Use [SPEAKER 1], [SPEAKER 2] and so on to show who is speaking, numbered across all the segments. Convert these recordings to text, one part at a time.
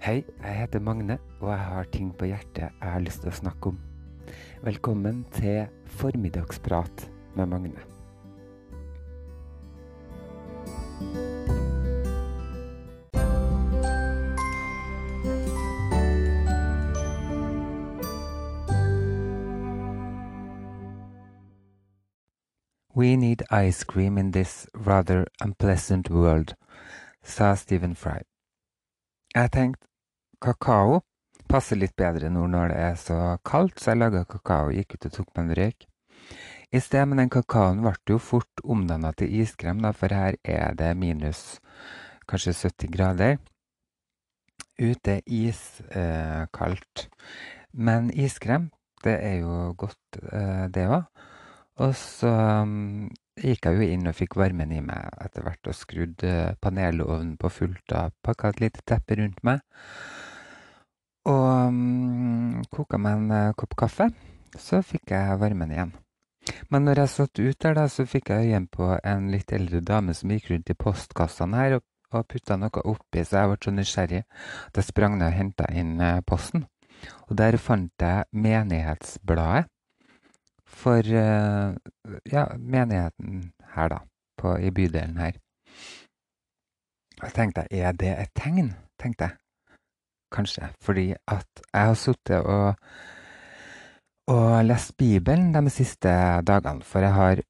[SPEAKER 1] Hei, jeg heter Magne, og jeg har ting på hjertet jeg har lyst til å snakke om. Velkommen til Formiddagsprat med Magne. We need ice cream in this rather unpleasant world, sa Stephen Fry. Jeg tenkte kakao passer litt bedre nå når det er så kaldt, så jeg laga kakao, gikk ut og tok meg en røyk. I sted, men den kakaoen ble jo fort omdanna til iskrem, da, for her er det minus kanskje 70 grader. Ute iskaldt. Eh, men iskrem, det er jo godt, eh, det òg. Og så um, gikk jeg jo inn og fikk varmen i meg etter hvert og skrudde panelovnen på fullt og pakka et lite teppe rundt meg. Og um, koka meg en uh, kopp kaffe. Så fikk jeg varmen igjen. Men når jeg satt ut der, da, så fikk jeg øye på en litt eldre dame som gikk rundt i postkassene her og, og putta noe oppi, så jeg ble så nysgjerrig at jeg sprang ned og henta inn uh, posten. Og der fant jeg Menighetsbladet for uh, ja, menigheten her, da, på, i bydelen her. Og Jeg tenkte er det et tegn? tenkte jeg. Kanskje. Fordi at jeg har sittet og, og lest Bibelen de siste dagene. For jeg har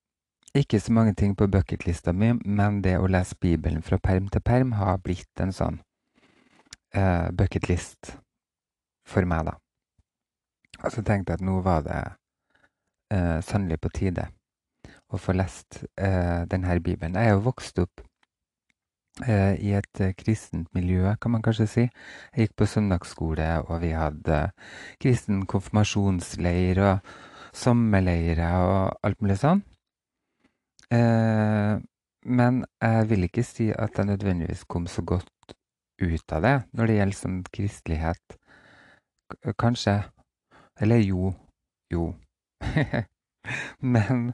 [SPEAKER 1] ikke så mange ting på bucketlista mi, men det å lese Bibelen fra perm til perm har blitt en sånn uh, bucketlist for meg, da. Og så tenkte jeg at nå var det uh, sannelig på tide å få lest uh, denne Bibelen. Jeg er jo vokst opp i et uh, kristent miljø, kan man kanskje si. Jeg gikk på søndagsskole, og vi hadde kristen konfirmasjonsleir og sommerleire og alt mulig sånn. men jeg vil ikke si at jeg nødvendigvis kom så godt ut av det når det gjelder sånn kristelighet. Kanskje. Eller jo. Jo. Men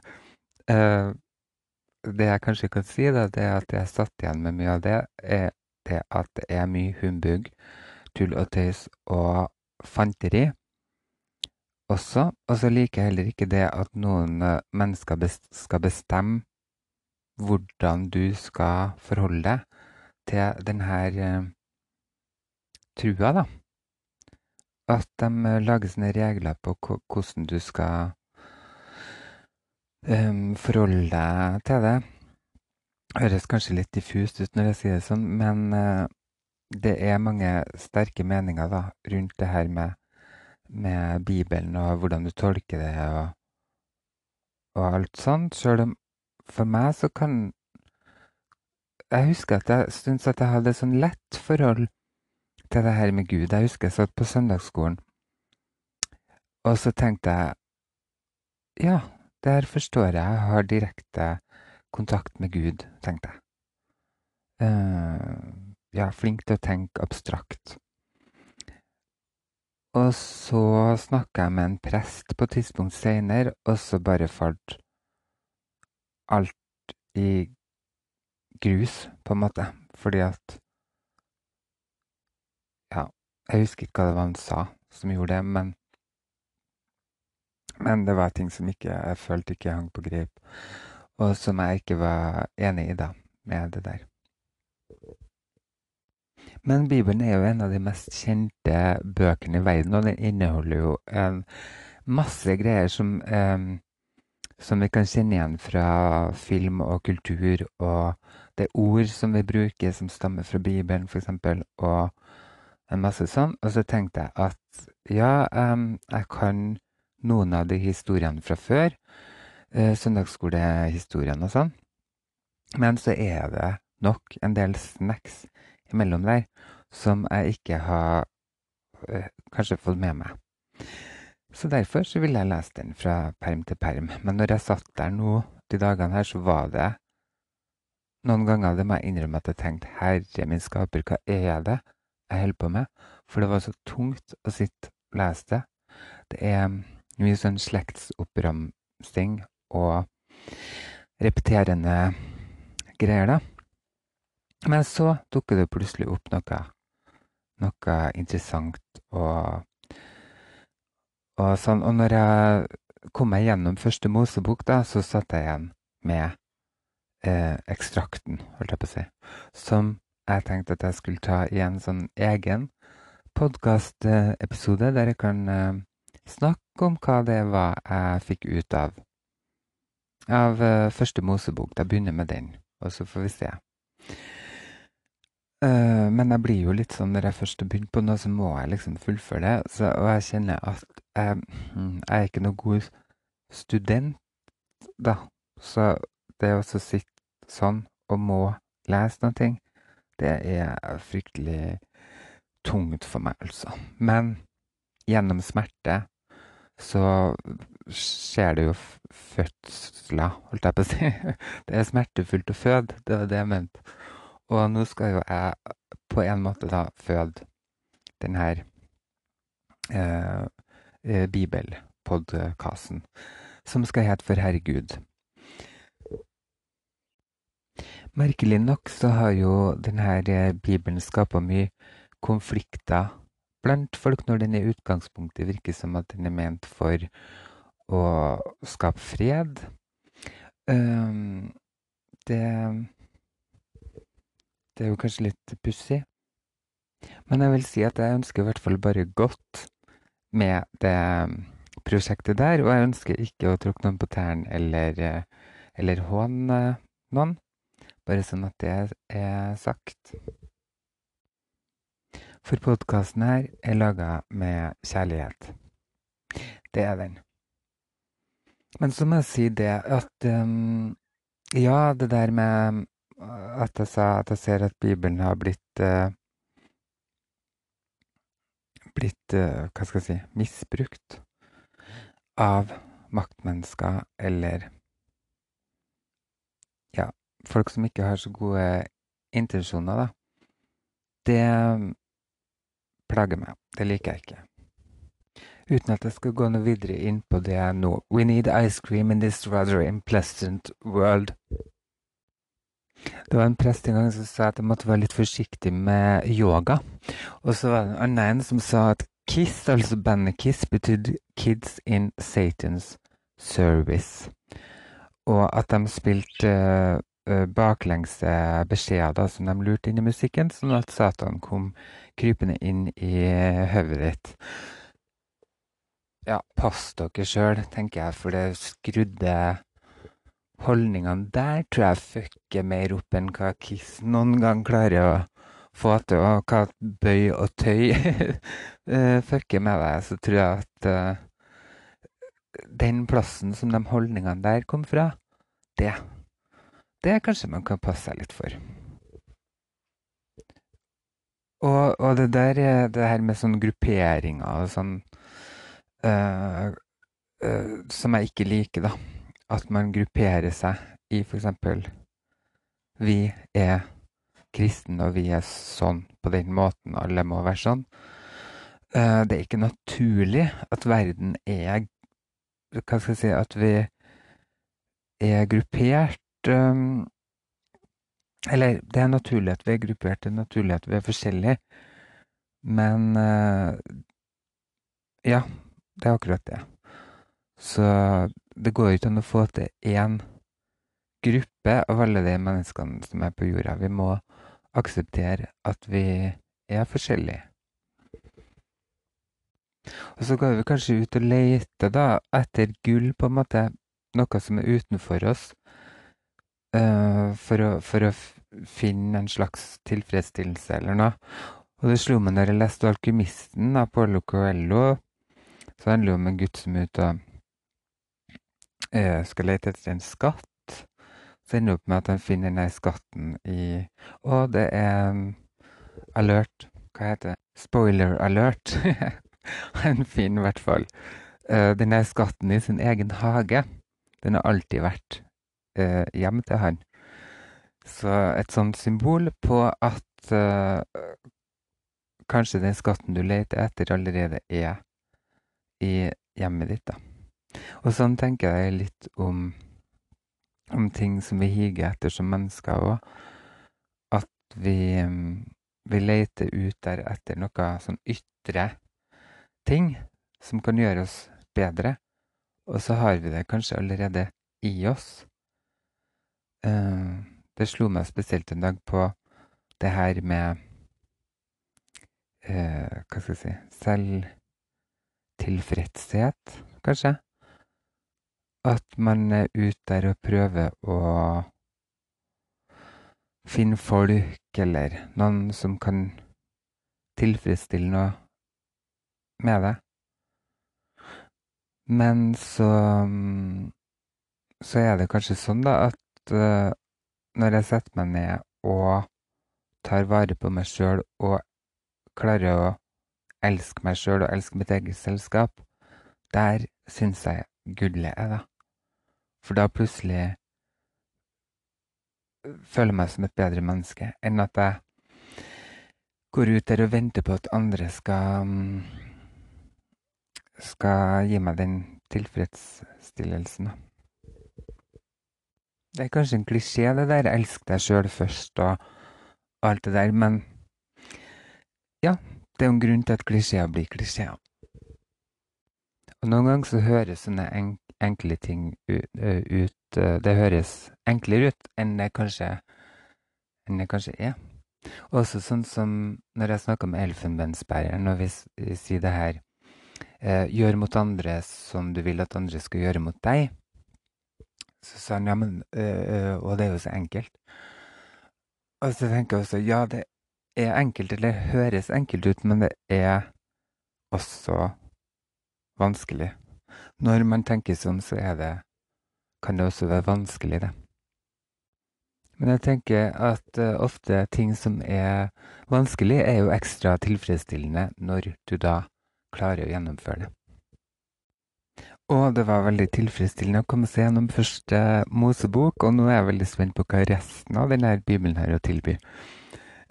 [SPEAKER 1] det jeg kanskje kan si, da, det er at jeg satt igjen med mye av det, er det at det er mye humbug, tull og tøys og fanteri også. Og så liker jeg heller ikke det at noen uh, mennesker best skal bestemme hvordan du skal forholde deg til denne uh, trua, da. At de lager sånne regler på hvordan du skal um, forholde deg til det. Høres kanskje litt diffust ut når jeg sier det sånn, men uh, det er mange sterke meninger da, rundt det her med, med Bibelen og hvordan du tolker det og, og alt sånt. Sjøl om for meg så kan Jeg husker at jeg syntes at jeg hadde et sånn lett forhold til det her med Gud. Jeg husker jeg satt på søndagsskolen, og så tenkte jeg Ja, der forstår jeg jeg har direkte kontakt med Gud, tenkte jeg. Uh, ja, flink til å tenke abstrakt. Og så snakka jeg med en prest på et tidspunkt seinere, og så bare falt alt i grus, på en måte. Fordi at Ja, jeg husker ikke hva det var han sa som gjorde det, men men det var ting som ikke, jeg følte ikke hang på grep, og som jeg ikke var enig i, da, med det der. Men Bibelen er jo en av de mest kjente bøkene i verden, og den inneholder jo en masse greier som, eh, som vi kan kjenne igjen fra film og kultur, og det er ord som vi bruker som stammer fra Bibelen, f.eks., og en masse sånn. Og så tenkte jeg at ja, um, jeg kan noen av de historiene fra før. Eh, søndagsskolehistoriene og sånn. Men så er det nok en del snacks imellom der som jeg ikke har eh, kanskje fått med meg. Så derfor så ville jeg lese den fra perm til perm. Men når jeg satt der nå de dagene her, så var det noen ganger det må jeg innrømme at jeg tenkte herre min skaper, hva er det jeg holder på med? For det var så tungt å sitte og lese det. Det er mye sånn slektsoppramsing og repeterende greier, da. Men så dukker det plutselig opp noe noe interessant og, og sånn. Og når jeg kom meg gjennom første Mosebok, da, så satt jeg igjen med eh, ekstrakten, holdt jeg på å si, som jeg tenkte at jeg skulle ta i en sånn egen podkastepisode der jeg kan eh, snakke om hva det var jeg fikk ut av av uh, første Mosebok. Da begynner jeg med den, og så får vi se. Uh, men jeg blir jo litt sånn når jeg først har begynt på noe, så må jeg liksom fullføre det. Så, og jeg kjenner at jeg, hmm, jeg er ikke noe god student, da. Så det å sitte sånn og må lese noe, det er fryktelig tungt for meg, altså. Men gjennom smerte så skjer det jo fødsler, holdt jeg på å si. Det er smertefullt å føde, det var det jeg mente. Og nå skal jo jeg på en måte da føde den her eh, eh bibelpodkasten, som skal hete For Herregud. Merkelig nok så har jo denne eh, bibelen skapa mye konflikter blant folk når den i utgangspunktet virker som at den er ment for å skape fred. Um, det Det er jo kanskje litt pussig. Men jeg vil si at jeg ønsker i hvert fall bare godt med det prosjektet der. Og jeg ønsker ikke å tråkke noen på tærne eller, eller håne noen. Bare sånn at det er sagt. For podkasten her er laga med kjærlighet. Det er den. Men så må jeg si det at um, Ja, det der med at jeg sa at jeg ser at Bibelen har blitt uh, Blitt, uh, hva skal jeg si, misbrukt av maktmennesker eller Ja, folk som ikke har så gode intensjoner, da. Det plager meg. Det liker jeg ikke. Uten at jeg skal gå noe videre inn på det nå. We need ice cream in this rather unpleasant world. Det var en prest en gang som sa at jeg måtte være litt forsiktig med yoga. Og så var det en annen som sa at KISS, altså bandet KISS, betydde Kids in Satans Service. Og at de spilte uh, baklengse beskjeder som de lurte inn i musikken, sånn at Satan kom krypende inn i hodet ditt. Ja, pass dere sjøl, tenker jeg, for det skrudde holdningene der tror jeg fucker mer opp enn hva Kiss noen gang klarer å få til, og hva bøy og tøy eh, fucker med deg. Så tror jeg at uh, den plassen som de holdningene der kom fra, det, det kanskje man kan passe seg litt for. Og, og det der det her med sånn grupperinger og sånn uh, uh, Som jeg ikke liker, da. At man grupperer seg i f.eks. Vi er kristne, og vi er sånn på den måten. Alle må være sånn. Uh, det er ikke naturlig at verden er Hva skal jeg si At vi er gruppert. Um, eller det er naturlig at vi er gruppert, det er naturlig at vi er forskjellige. Men uh, Ja, det er akkurat det. Så det går ikke an å få til én gruppe av alle de menneskene som er på jorda. Vi må akseptere at vi er forskjellige. Og så går vi kanskje ut og leter da, etter gull, på en måte. Noe som er utenfor oss. Uh, for, å, for, å, finne en slags tilfredsstillelse eller noe. Og det slo meg når jeg leste 'Alkymisten' av Paulo Coelho. Så handler det om en gutt som er ute og uh, skal lete etter en skatt. Så ender det opp med at han finner den skatten i Å, det er um, alert. Hva heter det? Spoiler alert. Han finner i hvert fall uh, den skatten i sin egen hage. Den har alltid vært eh, hjem til han. Så et sånt symbol på at eh, kanskje den skatten du leter etter, allerede er i hjemmet ditt. da. Og sånn tenker jeg litt om, om ting som vi higer etter som mennesker òg. At vi, vi leter ut der etter noe sånn ytre ting som kan gjøre oss bedre, og så har vi det kanskje allerede i oss. Uh, det slo meg spesielt en dag på det her med uh, Hva skal jeg si Selvtilfredshet, kanskje. At man er ute der og prøver å finne folk eller noen som kan tilfredsstille noe med det. Men så så er det kanskje sånn, da, at uh, når jeg setter meg ned og tar vare på meg sjøl og klarer å elske meg sjøl og elske mitt eget selskap, der syns jeg gullet er, da. For da plutselig føler jeg meg som et bedre menneske enn at jeg går ut der og venter på at andre skal skal gi meg den tilfredsstillelsen. Det er kanskje en klisjé, det der 'elsk deg sjøl først' og alt det der, men ja, det er jo en grunn til at klisjeer blir klisjeer. Og noen ganger så høres sånne enkle ting ut Det høres enklere ut enn det kanskje, enn det kanskje er. Også sånn som når jeg snakker med elfenbensbæreren, og vi sier det her eh, Gjør mot andre som du vil at andre skal gjøre mot deg. Så sa han ja, men øh, Og det er jo så enkelt. Og så tenker jeg også ja, det er enkelt, eller det høres enkelt ut, men det er også vanskelig. Når man tenker sånn, så er det kan det også være vanskelig, det. Men jeg tenker at uh, ofte ting som er vanskelig, er jo ekstra tilfredsstillende når du da klarer å gjennomføre det. Og det var veldig tilfredsstillende å komme seg gjennom første Mosebok, og nå er jeg veldig spent på hva resten av denne bibelen har å tilby.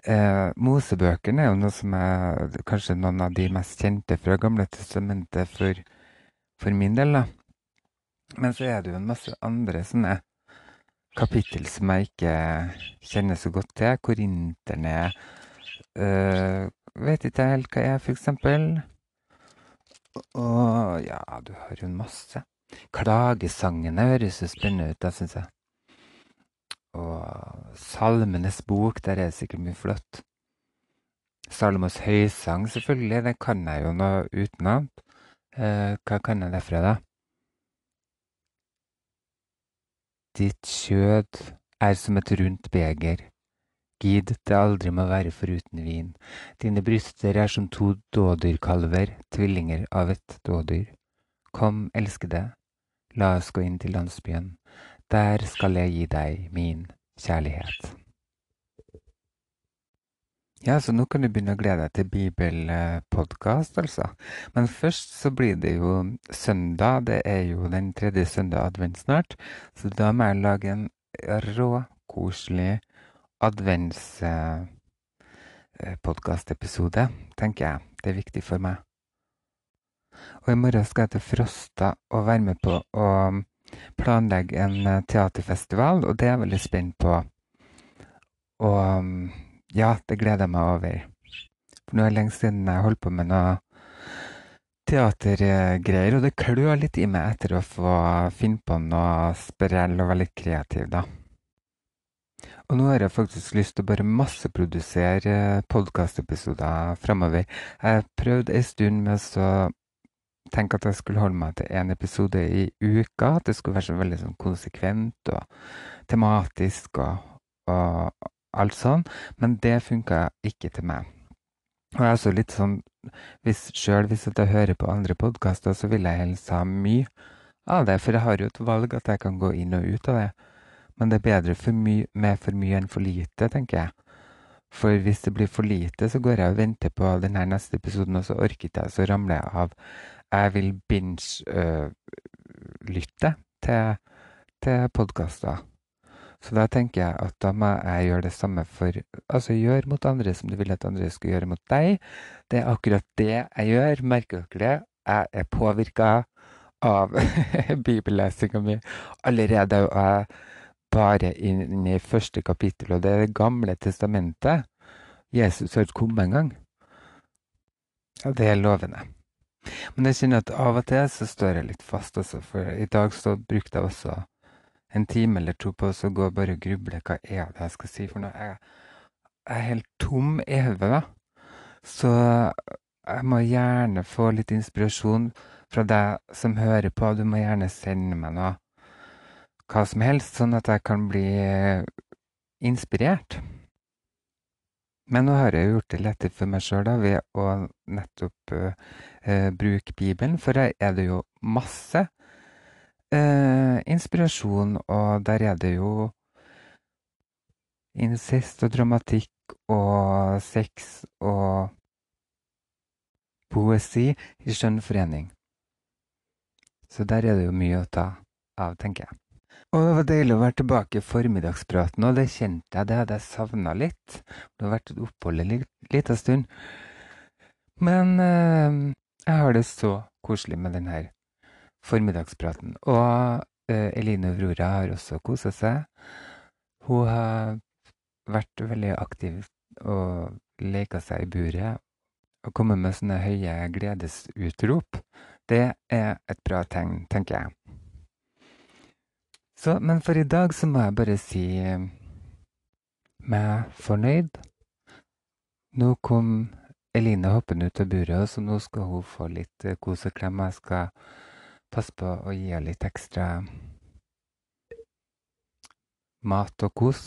[SPEAKER 1] Eh, Mosebøkene er jo noe som er kanskje noen av de mest kjente fra Gamle testamentet for, for min del. da. Men så er det jo en masse andre sånne kapittel som jeg ikke kjenner så godt til. Korinterne eh, vet ikke helt hva jeg er, for eksempel. Og ja, du har jo masse. Klagesangene høres jo spennende ut, da, syns jeg. Og Salmenes bok, der er det sikkert mye flott. Salomos høysang, selvfølgelig, det kan jeg jo noe utenat. Eh, hva kan jeg derfra, da? Ditt kjød er som et rundt beger Gid det aldri må være foruten vin. Dine bryster er som to dådyrkalver, tvillinger av et dådyr. Kom, elskede, la oss gå inn til landsbyen. Der skal jeg gi deg min kjærlighet. Ja, så nå kan du begynne å glede deg til bibelpodkast, altså. Men først så blir det jo søndag. Det er jo den tredje søndag advent snart. Så da må jeg lage en rå, koselig adventspodkastepisode, tenker jeg. Det er viktig for meg. Og i morgen skal jeg til Frosta og være med på å planlegge en eh, teaterfestival, og det er jeg veldig spent på. Og ja, det gleder jeg meg over. For nå er det lenge siden jeg holdt på med noe teatergreier, og det klør litt i meg etter å få finne på noe sprell og være litt kreativ, da. Og nå har jeg faktisk lyst til å bare masseprodusere podkastepisoder framover. Jeg prøvde en stund med å tenke at jeg skulle holde meg til én episode i uka. At det skulle være så veldig sånn konsekvent og tematisk og, og alt sånn. Men det funka ikke til meg. Og jeg er også litt sånn hvis, Sjøl hvis jeg hører på andre podkaster, så vil jeg helst ha mye av det. For jeg har jo et valg at jeg kan gå inn og ut av det. Men det er bedre for med for mye enn for lite, tenker jeg. For hvis det blir for lite, så går jeg og venter på den neste episoden, og så orker ikke jeg, så ramler jeg av. Jeg vil binge-lytte øh, til, til podkaster. Så da tenker jeg at da må jeg gjøre det samme for Altså gjør mot andre som du vil at andre skal gjøre mot deg. Det er akkurat det jeg gjør. Merker dere det? Jeg er påvirka av bibellesinga mi allerede. og jeg bare inn i første kapittel, og det er Det gamle testamentet. Jesus har kommet engang. Ja, det er lovende. Men jeg kjenner at av og til så står jeg litt fast også, for i dag så brukte jeg også en time eller to på å gå og bare gruble. Hva er det jeg skal si for noe? Jeg, jeg er helt tom i hodet. Så jeg må gjerne få litt inspirasjon fra deg som hører på. Du må gjerne sende meg noe, hva som helst, sånn at jeg kan bli inspirert. Men nå har jeg gjort det lettere for meg sjøl ved å nettopp uh, bruke Bibelen, for her er det jo masse uh, inspirasjon, og der er det jo incest og dramatikk og sex og poesi i skjønn forening. Så der er det jo mye å ta av, tenker jeg. Og det var deilig å være tilbake i formiddagspraten, og det kjente jeg, det hadde jeg savna litt. Det har vært et opphold en liten stund. Men eh, jeg har det så koselig med denne formiddagspraten. Og eh, Eline Aurora har også kosa seg. Hun har vært veldig aktiv og leka seg i buret og kommet med sånne høye gledesutrop. Det er et bra tegn, tenker jeg. Så, men for i dag så må jeg bare si eh, meg fornøyd. Nå kom Eline hoppende ut av buret, så nå skal hun få litt eh, kos og klem. Jeg skal passe på å gi henne litt ekstra mat og kos.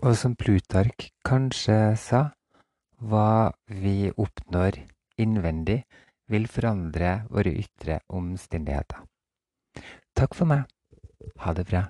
[SPEAKER 1] Og som Plutark kanskje sa, hva vi oppnår innvendig, vil forandre våre ytre omstendigheter. Takk for meg. Ha det bra.